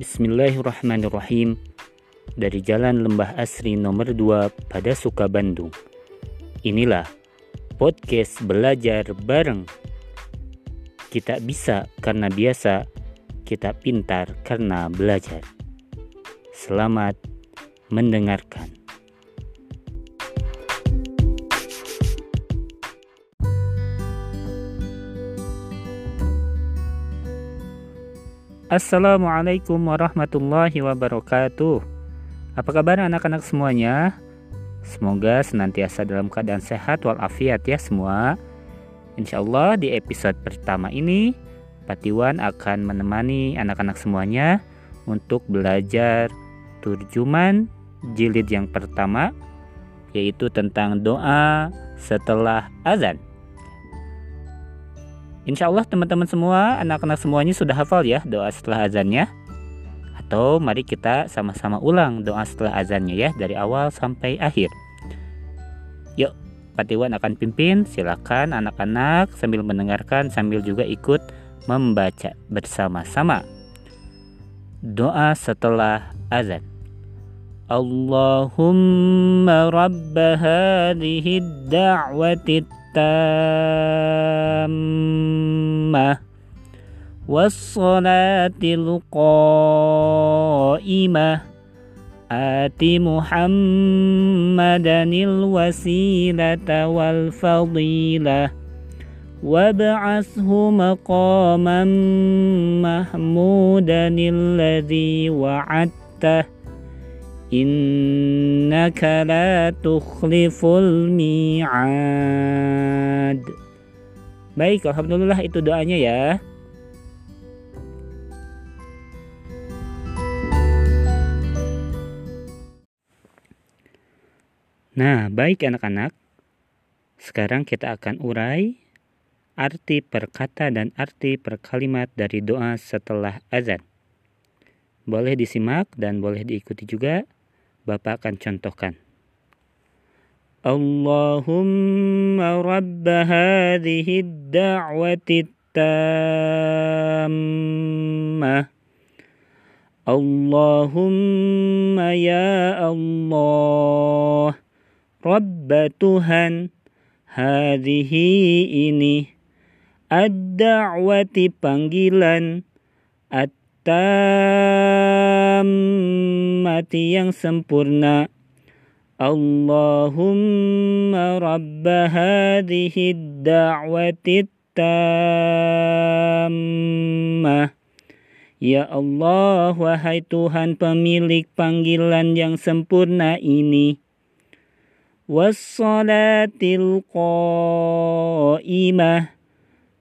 Bismillahirrahmanirrahim. Dari Jalan Lembah Asri nomor 2 pada Suka Bandung. Inilah podcast belajar bareng. Kita bisa karena biasa Kita pintar karena belajar. Selamat mendengarkan Assalamualaikum warahmatullahi wabarakatuh. Apa kabar anak-anak semuanya? Semoga senantiasa dalam keadaan sehat walafiat ya semua. Insya Allah di episode pertama ini Patiwan akan menemani anak-anak semuanya untuk belajar turjuman jilid yang pertama yaitu tentang doa setelah azan. Insya Allah teman-teman semua, anak-anak semuanya sudah hafal ya doa setelah azannya. Atau mari kita sama-sama ulang doa setelah azannya ya dari awal sampai akhir. Yuk, Patiwan akan pimpin. Silakan anak-anak sambil mendengarkan sambil juga ikut membaca bersama-sama. Doa setelah azan. Allahumma rabb hadhihi da'wati التامة والصلاة القائمة. آت محمدا الوسيلة والفضيلة. وابعثه مقاما محمودا الذي وعدته. Innaka la tukhliful mi'ad. Baik, alhamdulillah itu doanya ya. Nah, baik anak-anak. Sekarang kita akan urai arti perkata dan arti perkalimat dari doa setelah azan. Boleh disimak dan boleh diikuti juga. Bapak akan contohkan. Allahumma rabb hadhihi ad-da'wati tammah Allahumma ya Allah Rabb Tuhan hadhihi ini ad-da'wati panggilan tammati yang sempurna Allahumma rabba hadhihi da'wati tammah Ya Allah, wahai Tuhan pemilik panggilan yang sempurna ini. Wassalatil qa'imah.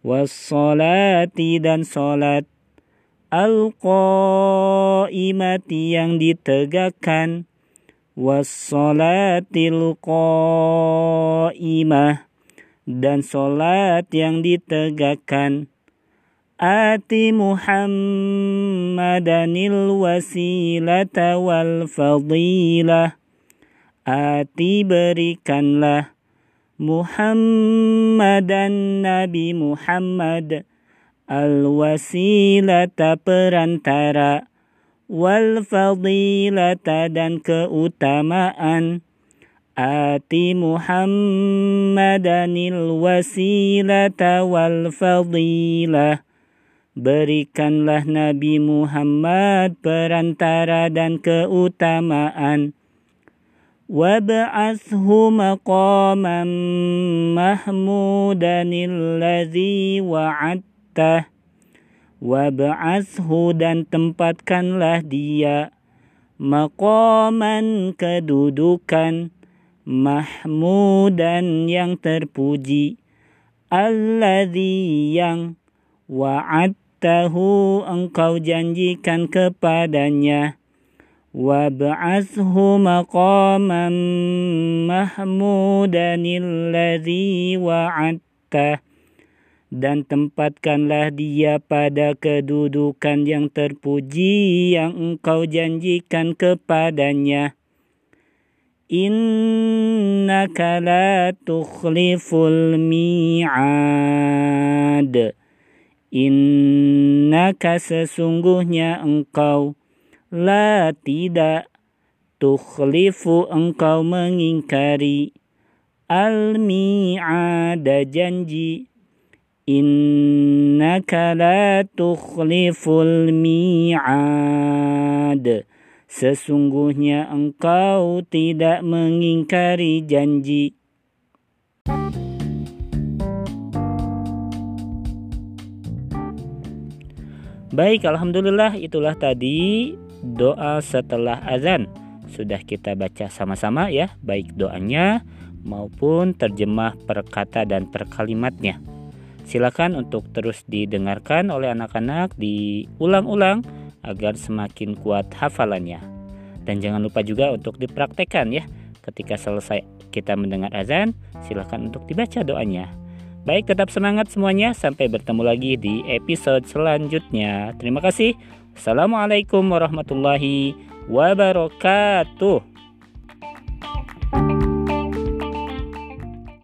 Wassalati dan salat al-qaimati yang ditegakkan. Wassalatil qaimah. Dan salat yang ditegakkan. Ati muhammadanil wasilata wal fadilah. Ati berikanlah Muhammadan Nabi Muhammad al-wasilata perantara wal fadilata dan keutamaan. Ati Muhammadanil wasilata wal fadilah berikanlah Nabi Muhammad perantara dan keutamaan. Wab'athhu maqaman mahmudanil ladzi wa'ad kita. Wab'athhu dan tempatkanlah dia. Maqaman kedudukan. Mahmudan yang terpuji. Alladhi yang wa'adtahu engkau janjikan kepadanya. Wab'athhu maqaman mahmudan alladhi wa'adtahu dan tempatkanlah dia pada kedudukan yang terpuji yang engkau janjikan kepadanya. Innaka la tukhliful mi'ad. Innaka sesungguhnya engkau La tidak Tukhlifu engkau mengingkari Al-mi'ada janji Innaka la tukhliful mi'ad Sesungguhnya engkau tidak mengingkari janji Baik, Alhamdulillah itulah tadi doa setelah azan. Sudah kita baca sama-sama ya, baik doanya maupun terjemah perkata dan perkalimatnya. Silakan untuk terus didengarkan oleh anak-anak diulang-ulang agar semakin kuat hafalannya. Dan jangan lupa juga untuk dipraktekkan ya. Ketika selesai kita mendengar azan, silakan untuk dibaca doanya. Baik, tetap semangat semuanya. Sampai bertemu lagi di episode selanjutnya. Terima kasih. Assalamualaikum warahmatullahi wabarakatuh.